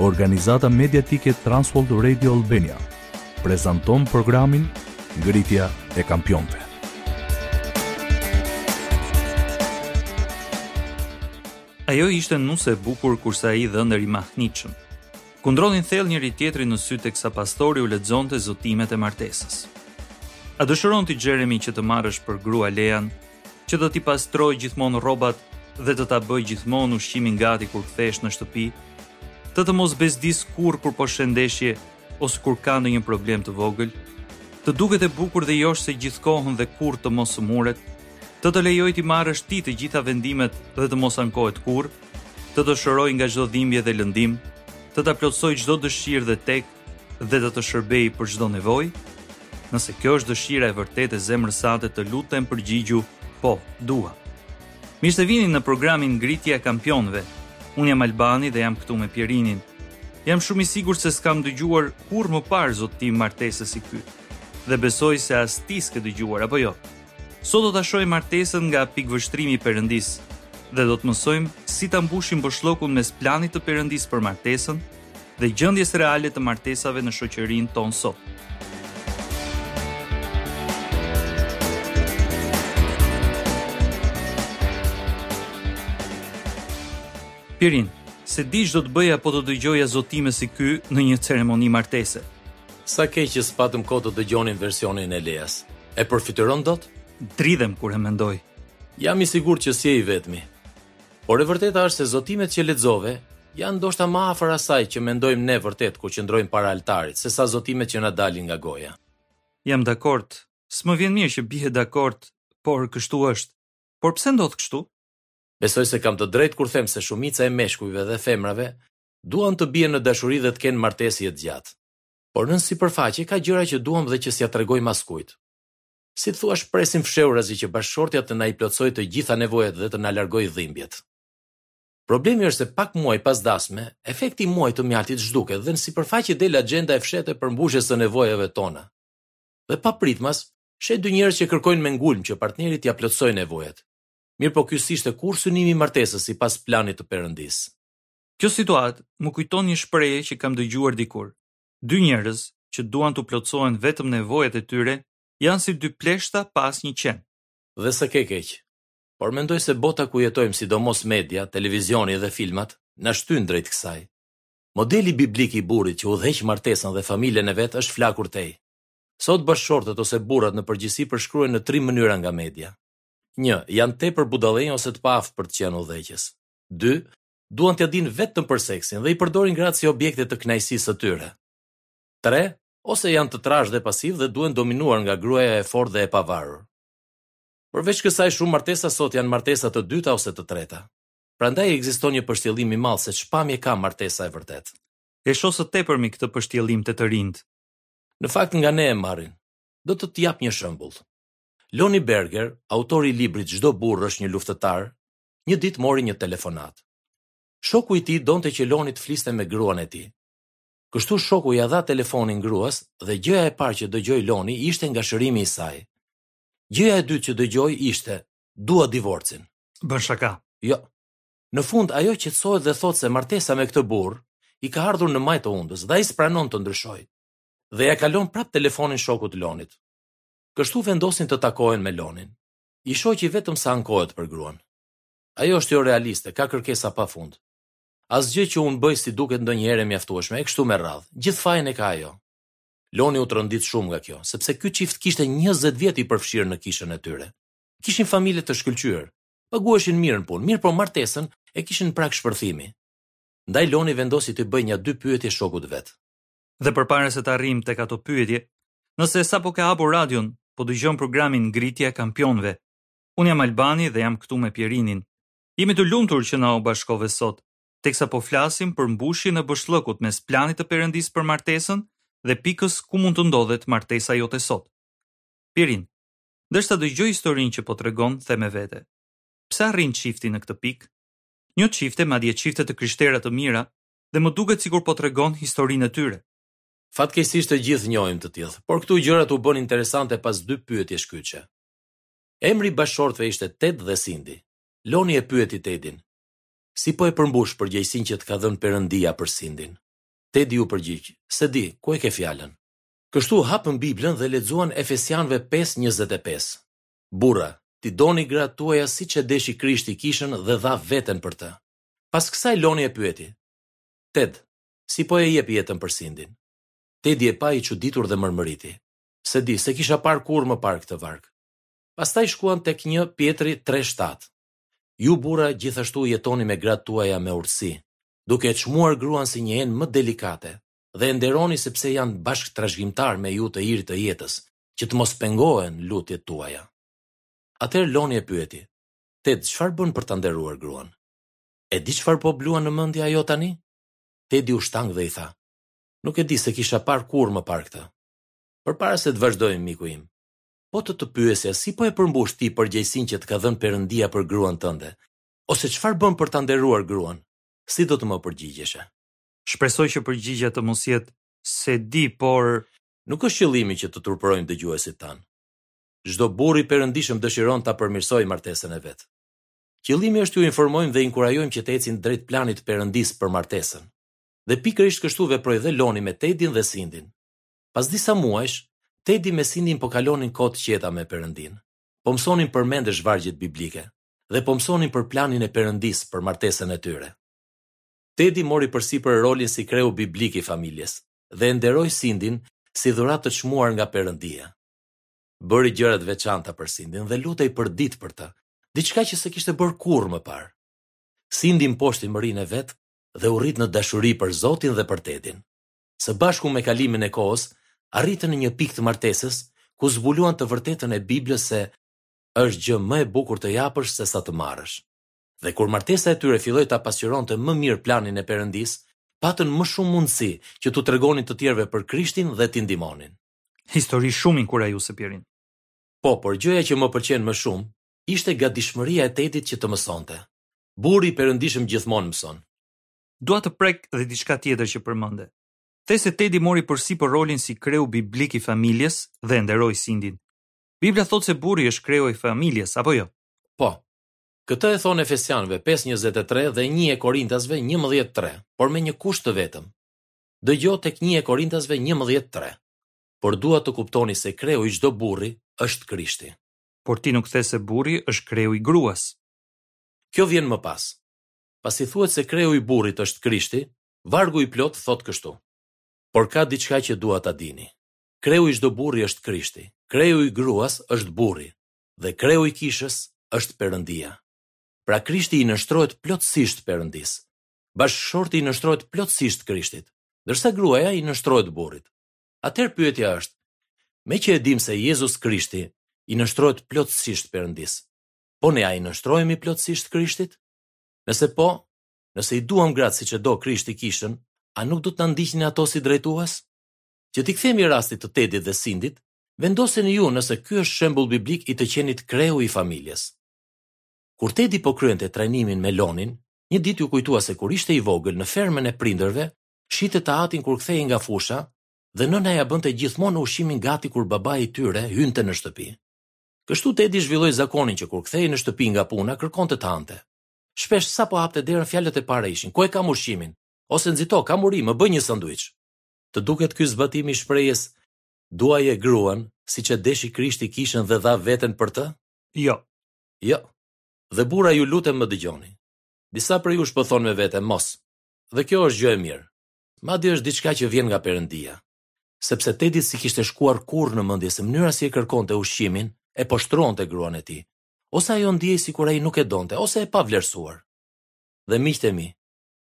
Organizata mediatike Transworld Radio Albania prezanton programin Ngritja e Kampionëve. Ajo ishte nuse e bukur kurse ai dhëndër i mahnitshëm. Kundronin thellë njëri-tjetrin në sy teksa pastori u lexonte zotimet e martesës. A dëshiron ti Jeremy që të marrësh për grua Lean që të t'i pastrojë gjithmonë rrobat dhe të ta bëjë gjithmonë ushqimin gati kur kthehesh në shtëpi, të të mos bezdisë kurrë kur po sheh ndeshje ose kur ka ndonjë problem të vogël, të duket e bukur dhe joshëse gjithë kohën dhe kurrë të mos sëmuret, të të lejojë t'i marrësh ti të gjitha vendimet dhe të mos ankohet kurrë, të të shërojë nga çdo dhimbje dhe lëndim, të ta plotësojë çdo dëshirë dhe tek, dhe të të shërbejë për çdo nevojë? Nëse kjo është dëshira e vërtetë e zemrës sate, të lutem përgjigju, po, dua. Mirë se vini në programin Ngritja e Kampionëve. Unë jam Albani dhe jam këtu me Pierinin. Jam shumë i sigurt se s'kam dëgjuar kurrë më parë zotim martese si ky. Dhe besoj se as ti s'ke dëgjuar apo jo. Sot do ta shohim martesën nga pikëvështrimi i Perëndisë dhe do të mësojmë si ta mbushim boshllëkun mes planit të Perëndisë për martesën dhe gjendjes reale të martesave në shoqërinë tonë sot. Pirin, s'e di ç'do të bëja po të dëgjoja zotime si ky në një ceremoni martese. Sa keq që s'patëm kohë të dëgjonim versionin e Leas. E përfytyron dot? Dridhem kur e mendoj. Jam i sigurt që s'je i vetmi. Por e vërteta është se zotimet që lexove janë ndoshta më afër asaj që mendojmë ne vërtet kur qëndrojmë para altarit, sesa zotimet që na dalin nga goja. Jam dakord. S'më vjen mirë që bie dakord, por kështu është. Por pse ndodh kështu? Besoj se kam të drejtë kur them se shumica e meshkujve dhe femrave duan të bien në dashuri dhe të kenë martesë jetëgjatë. Por nën sipërfaqe ka gjëra që duam dhe që s'ia tregojmë askujt. Si të thuash, presim fshehurazi që bashkëshortja të na i plotësojë të gjitha nevojat dhe të na largojë dhimbjet. Problemi është se pak muaj pas dasme, efekti i muajit të mjaltit zhduket dhe në sipërfaqe del axhenda e fshehtë e përmbushjes së nevojave tona. Dhe papritmas, sheh dy njerëz që kërkojnë me ngulm që partneri t'ia plotësojë nevojat. Mirëpo ky s'ishte kurrë synimi i martesës sipas planit të Perëndisë. Kjo situatë më kujton një shprehje që kam dëgjuar dikur, Dy njerëz që duan t'u plotësohen vetëm nevojat e tyre janë si dy pleshta pa asnjë qen. Dhe s'e ke keq. Por mendoj se bota ku jetojmë sidomos media, televizioni dhe filmat, na shtyjnë drejt kësaj. Modeli biblik i burrit që udhëheq martesën dhe familjen e vet është flakur tej. Sot bashkëshortët ose burrat në përgjithësi përshkruhen në tri mënyra nga media. Një, janë tepër budallenj ose të paaftë për të qenë udhëheqës. Dy, duan t'ia dinë vetëm për seksin dhe i përdorin gratë si objekte të kënaqësisë së tyre. Tre, ose janë të trashë dhe pasivë dhe duhen dominuar nga gruaja e fortë dhe e pavarur. Përveç kësaj, shumë martesa sot janë martesa të dyta ose të treta. Prandaj ekziston një pështjellim i madh se ç'pamje ka martesa e vërtetë. E shoh së tepërmi këtë pështjellim te të rinjtë. Në fakt nga ne e marrin. Do të të jap një shembull. Loni Berger, autori i librit Çdo burrë është një luftëtar, një ditë mori një telefonatë. Shoku i tij donte që Loni të fliste me gruan e tij. Kështu shoku ia dha telefonin gruas dhe gjëja e parë që dëgjoi Loni ishte ngashërimi i saj. Gjëja e dytë që dëgjoi ishte, dua divorcin. Bën shaka. Jo. Në fund ajo qetësohet dhe thotë se martesa me këtë burrë i ka ardhur në majë të hundës dhe ai s'pranon të ndryshojë. Dhe ia kalon prap telefonin shokut Lonit. Kështu vendosin të takohen me Lonin. I shoqi vetëm sa ankohet për gruan. Ajo është jo realiste, ka kërkesa pa fund. Asgjë që unë bëj s'i duket ndonjëherë e mjaftueshme, e kështu me rradhë. Gjithë fajin e ka ajo. Loni u trondit shumë nga kjo, sepse ky çift kishte njëzet vjet i përfshirë në kishën e tyre. Kishin familje të shkëlqyer, paguheshin mirë në punë, mirëpo martesën e kishin në prag shpërthimi. Ndaj Loni vendosi t'i bëjë nja dy pyetje shokut vet. Dhe përpara se të arrijmë tek ato pyetje, nëse sapo ke hapur radion, po dëgjon programin Ngritja e Kampionëve. Unë jam Albani dhe jam këtu me Pierinin. Jemi të lumtur që na u bashkove sot, teksa po flasim për mbushjen e boshllëkut mes planit të Perëndisë për martesën dhe pikës ku mund të ndodhet martesa jote sot. Pierin, ndërsa dëgjoj historinë që po tregon, them me vete. Pse arrin çifti në këtë pikë? Njoh çifte, madje çifte të krishtera të mira, dhe më duket sikur po tregon historinë e tyre. Fatkeqësisht të gjithë njohim të tillë, por këtu gjërat u bënë interesante pas dy pyetjesh kyçe. Emri i bashkëshortëve ishte Ted dhe Sindi. Loni e pyeti Tedin, Si po e përmbush përgjegjësinë që të ka dhënë Perëndia për Sindin? Tedi u përgjigj, S'e di, ku e ke fjalën? Kështu hapën Biblën dhe lexuan Efesianëve pesë njëzet e pesë, Burra, t'i doni gratë tuaja siç e deshi Krishti kishën dhe dha veten për të. Pas kësaj Loni e pyeti, Ted, si po e jep jetën për Sindin? Tedi e pa i çuditur dhe mërmëriti, S'e di, s'e kisha parë kurrë më parë këtë varg. Pastaj shkuan tek një Pjetri tre shtatë, Ju burra gjithashtu jetoni me gratë tuaja me urtësi, duke e çmuar gruan si një enë më delikate dhe e nderoni sepse janë bashkëtrashëgimtarë me ju të hirit të jetës, që të mos pengohen lutjet tuaja. Atëherë Loni e pyeti, Ted çfarë bën për ta nderuar gruan? E di çfarë po bluan në mendje ajo tani? Tedi u shtang dhe i tha, Nuk e di, s'e kisha parë kurrë më parë këtë. Përpara se të vazhdojmë, miku im, po të të pyesja si po e përmbush ti përgjegjësinë që të ka dhënë Perëndia për gruan tënde, ose çfarë bën për ta nderuar gruan, si do të më përgjigjeshe? Shpresoj që përgjigja të mos jetë s'e di, por nuk është qëllimi që të turpërojmë dëgjuesit tanë. Çdo burrë i perëndishëm dëshiron ta përmirësojë martesën e vet. Qëllimi është t'ju informojmë dhe inkurajojmë që të ecin drejt planit të Perëndisë për martesën. Dhe pikërisht kështu veproi dhe Loni me Tedin dhe Sindin. Pas disa muajsh, Tedi me Sindin po kalonin kohë të qeta me Perëndinë. Po mësonin përmendësh vargjet biblike dhe po mësonin për planin e Perëndisë për martesën e tyre. Tedi mori përsipër rolin si kreu biblik i familjes dhe e nderoi Sindin si dhuratë të çmuar nga Perëndia. Bëri gjëra të veçanta për Sindin dhe lutej për ditë për të, diçka që s'e kishte bërë kurrë më parë. Sindi mposhti mërinë e vet dhe u rrit në dashuri për Zotin dhe për Tedin. Së bashku me kalimin e kohës, arritën në një pikë të martesës ku zbuluan të vërtetën e Biblës se është gjë më e bukur të japësh se sa të marrësh. Dhe kur martesa e tyre filloi ta pasqyronte më mirë planin e Perëndisë, patën më shumë mundësi që t'u tregonin të tjerëve për Krishtin dhe t'i ndihmonin. histori shumë inkurajuese Pirin. Po, por gjëja që më pëlqen më shumë ishte gatishmëria e Tedit që të mësonte. Burri i perëndishëm gjithmonë mëson. Dua të prek dhe diçka tjetër që përmende. The se Tedi mori përsipër rolin si kreu biblik i familjes dhe e nderoi Sindin. Bibla thotë se burri është kreu i familjes, apo jo? Po. Këtë e thonë Efesianëve pesë njëzet e tre dhe një e Korintasve njëmbëdhjetë tre, por me një kusht të vetëm. Dëgjo tek një e Korintasve njëmbëdhjetë tre. Por dua të kuptoni se kreu i çdo burri është Krishti. Por ti nuk the se burri është kreu i gruas. Kjo vjen më pas. Pasi thuhet se kreu i burrit është Krishti, vargu i plotë thotë kështu. Por ka diçka që dua ta dini. Kreu i çdo burri është Krishti, kreu i gruas është burri dhe kreu i kishës është Perëndia. Pra Krishti i nënshtrohet plotësisht Perëndisë, bashkëshorti i nënshtrohet plotësisht Krishtit, ndërsa gruaja i nënshtrohet burrit. Atëherë pyetja është, meqë e dimë se Jezus Krishti i nënshtrohet plotësisht Perëndisë, po ne a i nënshtrohemi plotësisht Krishtit? Nëse po, nëse i duam gratë siç e do Krishti kishën, a nuk do të na ndiqnin ato si drejtues? Që t'i kthehemi rastit të Tedit dhe Sindit, vendoseni ju nëse ky është shembull biblik i të qenit kreu i familjes. Kur Tedi po kryente trajnimin me Lonin, Një ditë iu kujtua se kur ishte i vogël në fermën e prindërve, shihte të atin kur kthehej nga fusha dhe nëna ia bënte gjithmonë ushqimin gati kur babai i tyre hynte në shtëpi. Kështu Tedi zhvilloi zakonin që kur kthehej në shtëpi nga puna kërkonte të hante. Shpesh sapo hapte derën fjalët e para ishin, Ku e kam ushqimin? ose Nxito, kam uri, më bëj një sanduiç. Të duket ky zbatim i shprehjes Duaje gruan, siç e deshi Krishti kishën dhe dha veten për të? Jo. Jo. Dhe burra ju lutem më dëgjoni. Disa prej jush po thonë me vete mos. Dhe kjo është gjë e mirë. Madje është diçka që vjen nga Perëndia. Sepse Tedit s'i kishte shkuar kurrë në mendje se mënyra si e kërkonte ushqimin e poshtëronte gruan e tij. Ose ajo ndihej sikur ai nuk e donte ose e pavlerësuar. Dhe miqtë e mi,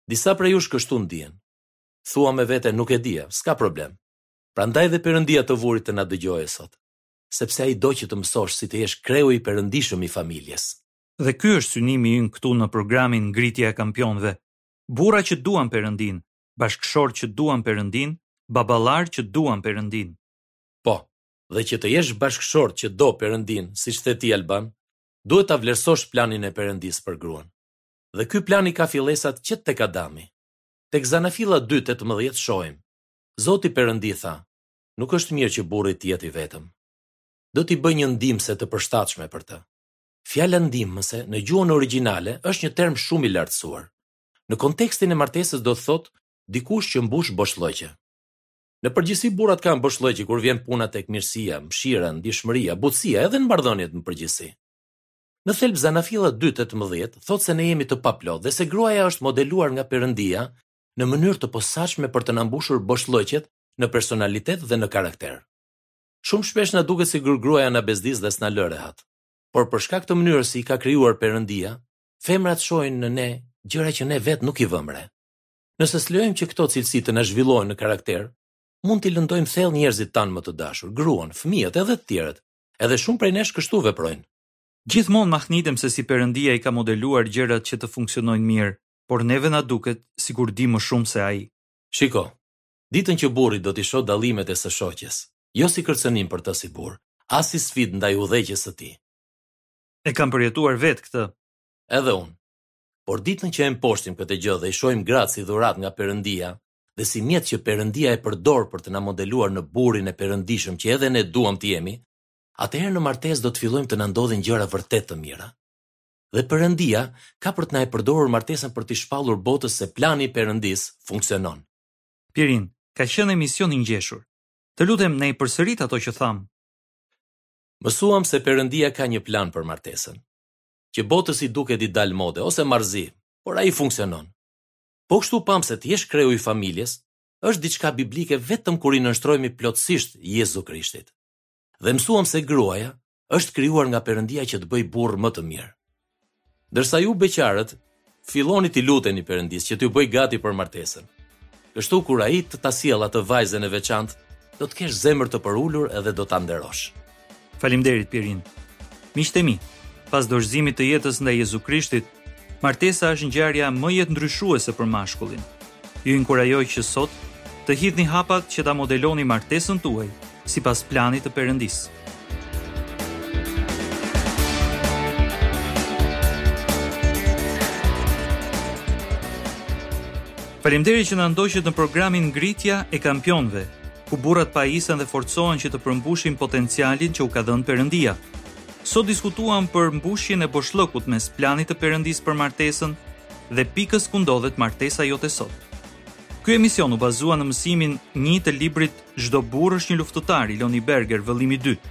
disa prej jush kështu ndihen. Thua me vete nuk e dija, s'ka problem. Prandaj dhe Perëndia të vuri të na dëgjoje sot. sepse ai do që të mësosh si të jesh kreu i perëndishëm i familjes. Dhe ky është synimi ynë këtu në programin Ngritja e Kampionëve, burra që duan Perëndinë, bashkëshortë që duan Perëndinë, baballarë që duan Perëndinë. Po, dhe që të jesh bashkëshort që do Perëndinë, siç the ti Alban, duhet ta vlerësosh planin e Perëndisë për gruan. Dhe ky plan i ka fillesat që tek Adami. Tek Zanafilla 2:18 shohim. Zoti Perëndi tha, Nuk është mirë që burri të jetë i vetëm. Do t'i bëj një ndihmëse të përshtatshme për të. Fjala ndihmëse në gjuhën origjinale është një term shumë i lartësuar. Në kontekstin e martesës do të thotë dikush që mbush boshllëqe. Në përgjithësi burrat kanë boshllëqe kur vjen puna tek mirësia, mëshira, ndjeshmëria, butësia edhe në marrëdhëniet në përgjithësi. Në thelb Zanafilla 2:18 thotë se ne jemi të paplotë dhe se gruaja është modeluar nga Perëndia në mënyrë të posaçme për të na mbushur boshllëqet në personalitet dhe në karakter. Shumë shpesh na duket sikur gruaja na bezdis dhe s'na lë rehat. Por për shkak të mënyrës si i ka krijuar Perëndia, femrat shohin në ne gjëra që ne vetë nuk i vëmë re. Nëse s'lejojmë që këto cilësi të na zhvillohen në karakter, mund t'i lëndojmë thellë njerëzit tanë më të dashur, gruan, fëmijët edhe të tjerët. Edhe shumë prej nesh kështu veprojnë. Gjithmonë mahnitem se si Perëndia i ka modeluar gjërat që të funksionojnë mirë, por neve na duket sikur dimë më shumë se ai. Shiko, Ditën që burri do t'i shohë dallimet e së shoqes, jo si kërcënim për të si burrë, as si sfidë ndaj udhëheqjes së tij. E kam përjetuar vetë këtë. Edhe unë. Por ditën që e mposhtim këtë gjë dhe i shohim gratë si dhuratë nga Perëndia dhe si mjet që Perëndia e përdor për të na modeluar në burrin e perëndishëm që edhe ne duam të jemi, atëherë në martesë do të fillojnë të na ndodhin gjëra vërtet të mira. Dhe Perëndia ka për të na e përdorur martesën për t'i shpallur botës se plani i Perëndisë funksionon. Pirin, ka qenë emision i ngjeshur. Të lutem na i përsërit ato që thamë. Mësuam se Perëndia ka një plan për martesën. Që botës i duket i dalë mode ose marrëzi, por ai funksionon. Po kështu pamë se të jesh kreu i familjes është diçka biblike vetëm kur i nënshtrohemi plotësisht Jezu Krishtit. dhe mësuam se gruaja është krijuar nga Perëndia që të bëjë burrë më të mirë. Ndërsa ju beqarët filloni t'i luteni Perëndisë që t'ju bëjë gati për martesën. Kështu kur ai të ta sjellë atë vajzën e veçantë, do të kesh zemër të përulur edhe do ta nderosh. Faleminderit Pirin. Miqtë e mi, pas dorëzimit të jetës ndaj Jezu Krishtit, Martesa është ngjarja më jetëndryshuese për mashkullin. Ju inkurajoj që sot të hidhni hapat që ta modeloni martesën tuaj sipas planit të Perëndisë. Faleminderit që na ndoqët në programin Ngritja e Kampionëve, ku burrat pajisen dhe forcohen që të përmbushin potencialin që u ka dhënë Perëndia. Sot diskutuam për mbushjen e boshllëkut mes planit të Perëndisë për martesën dhe pikës ku ndodhet martesa jote sot. Ky emision u bazua në mësimin një të librit Çdo burrë është një luftëtar i Loni Berger, vëllimi i dytë.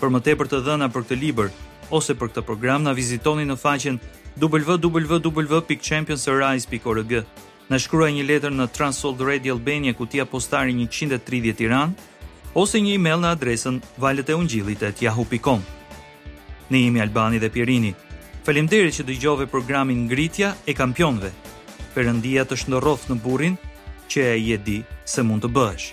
Për më tepër të dhëna për këtë libër ose për këtë program na vizitoni në faqen www.championsarise.org. Na shkruaj një letër në Trans World Radio Albania kutia postare 130 Tiranë ose një email në adresën valëteungjillit@yahoo.com. Ne jemi Albani dhe Pirini. Faleminderit që dëgjove programin Ngritja e Kampionëve. Perëndia të shndërroftë në burrin që ai e di se mund të bëhesh.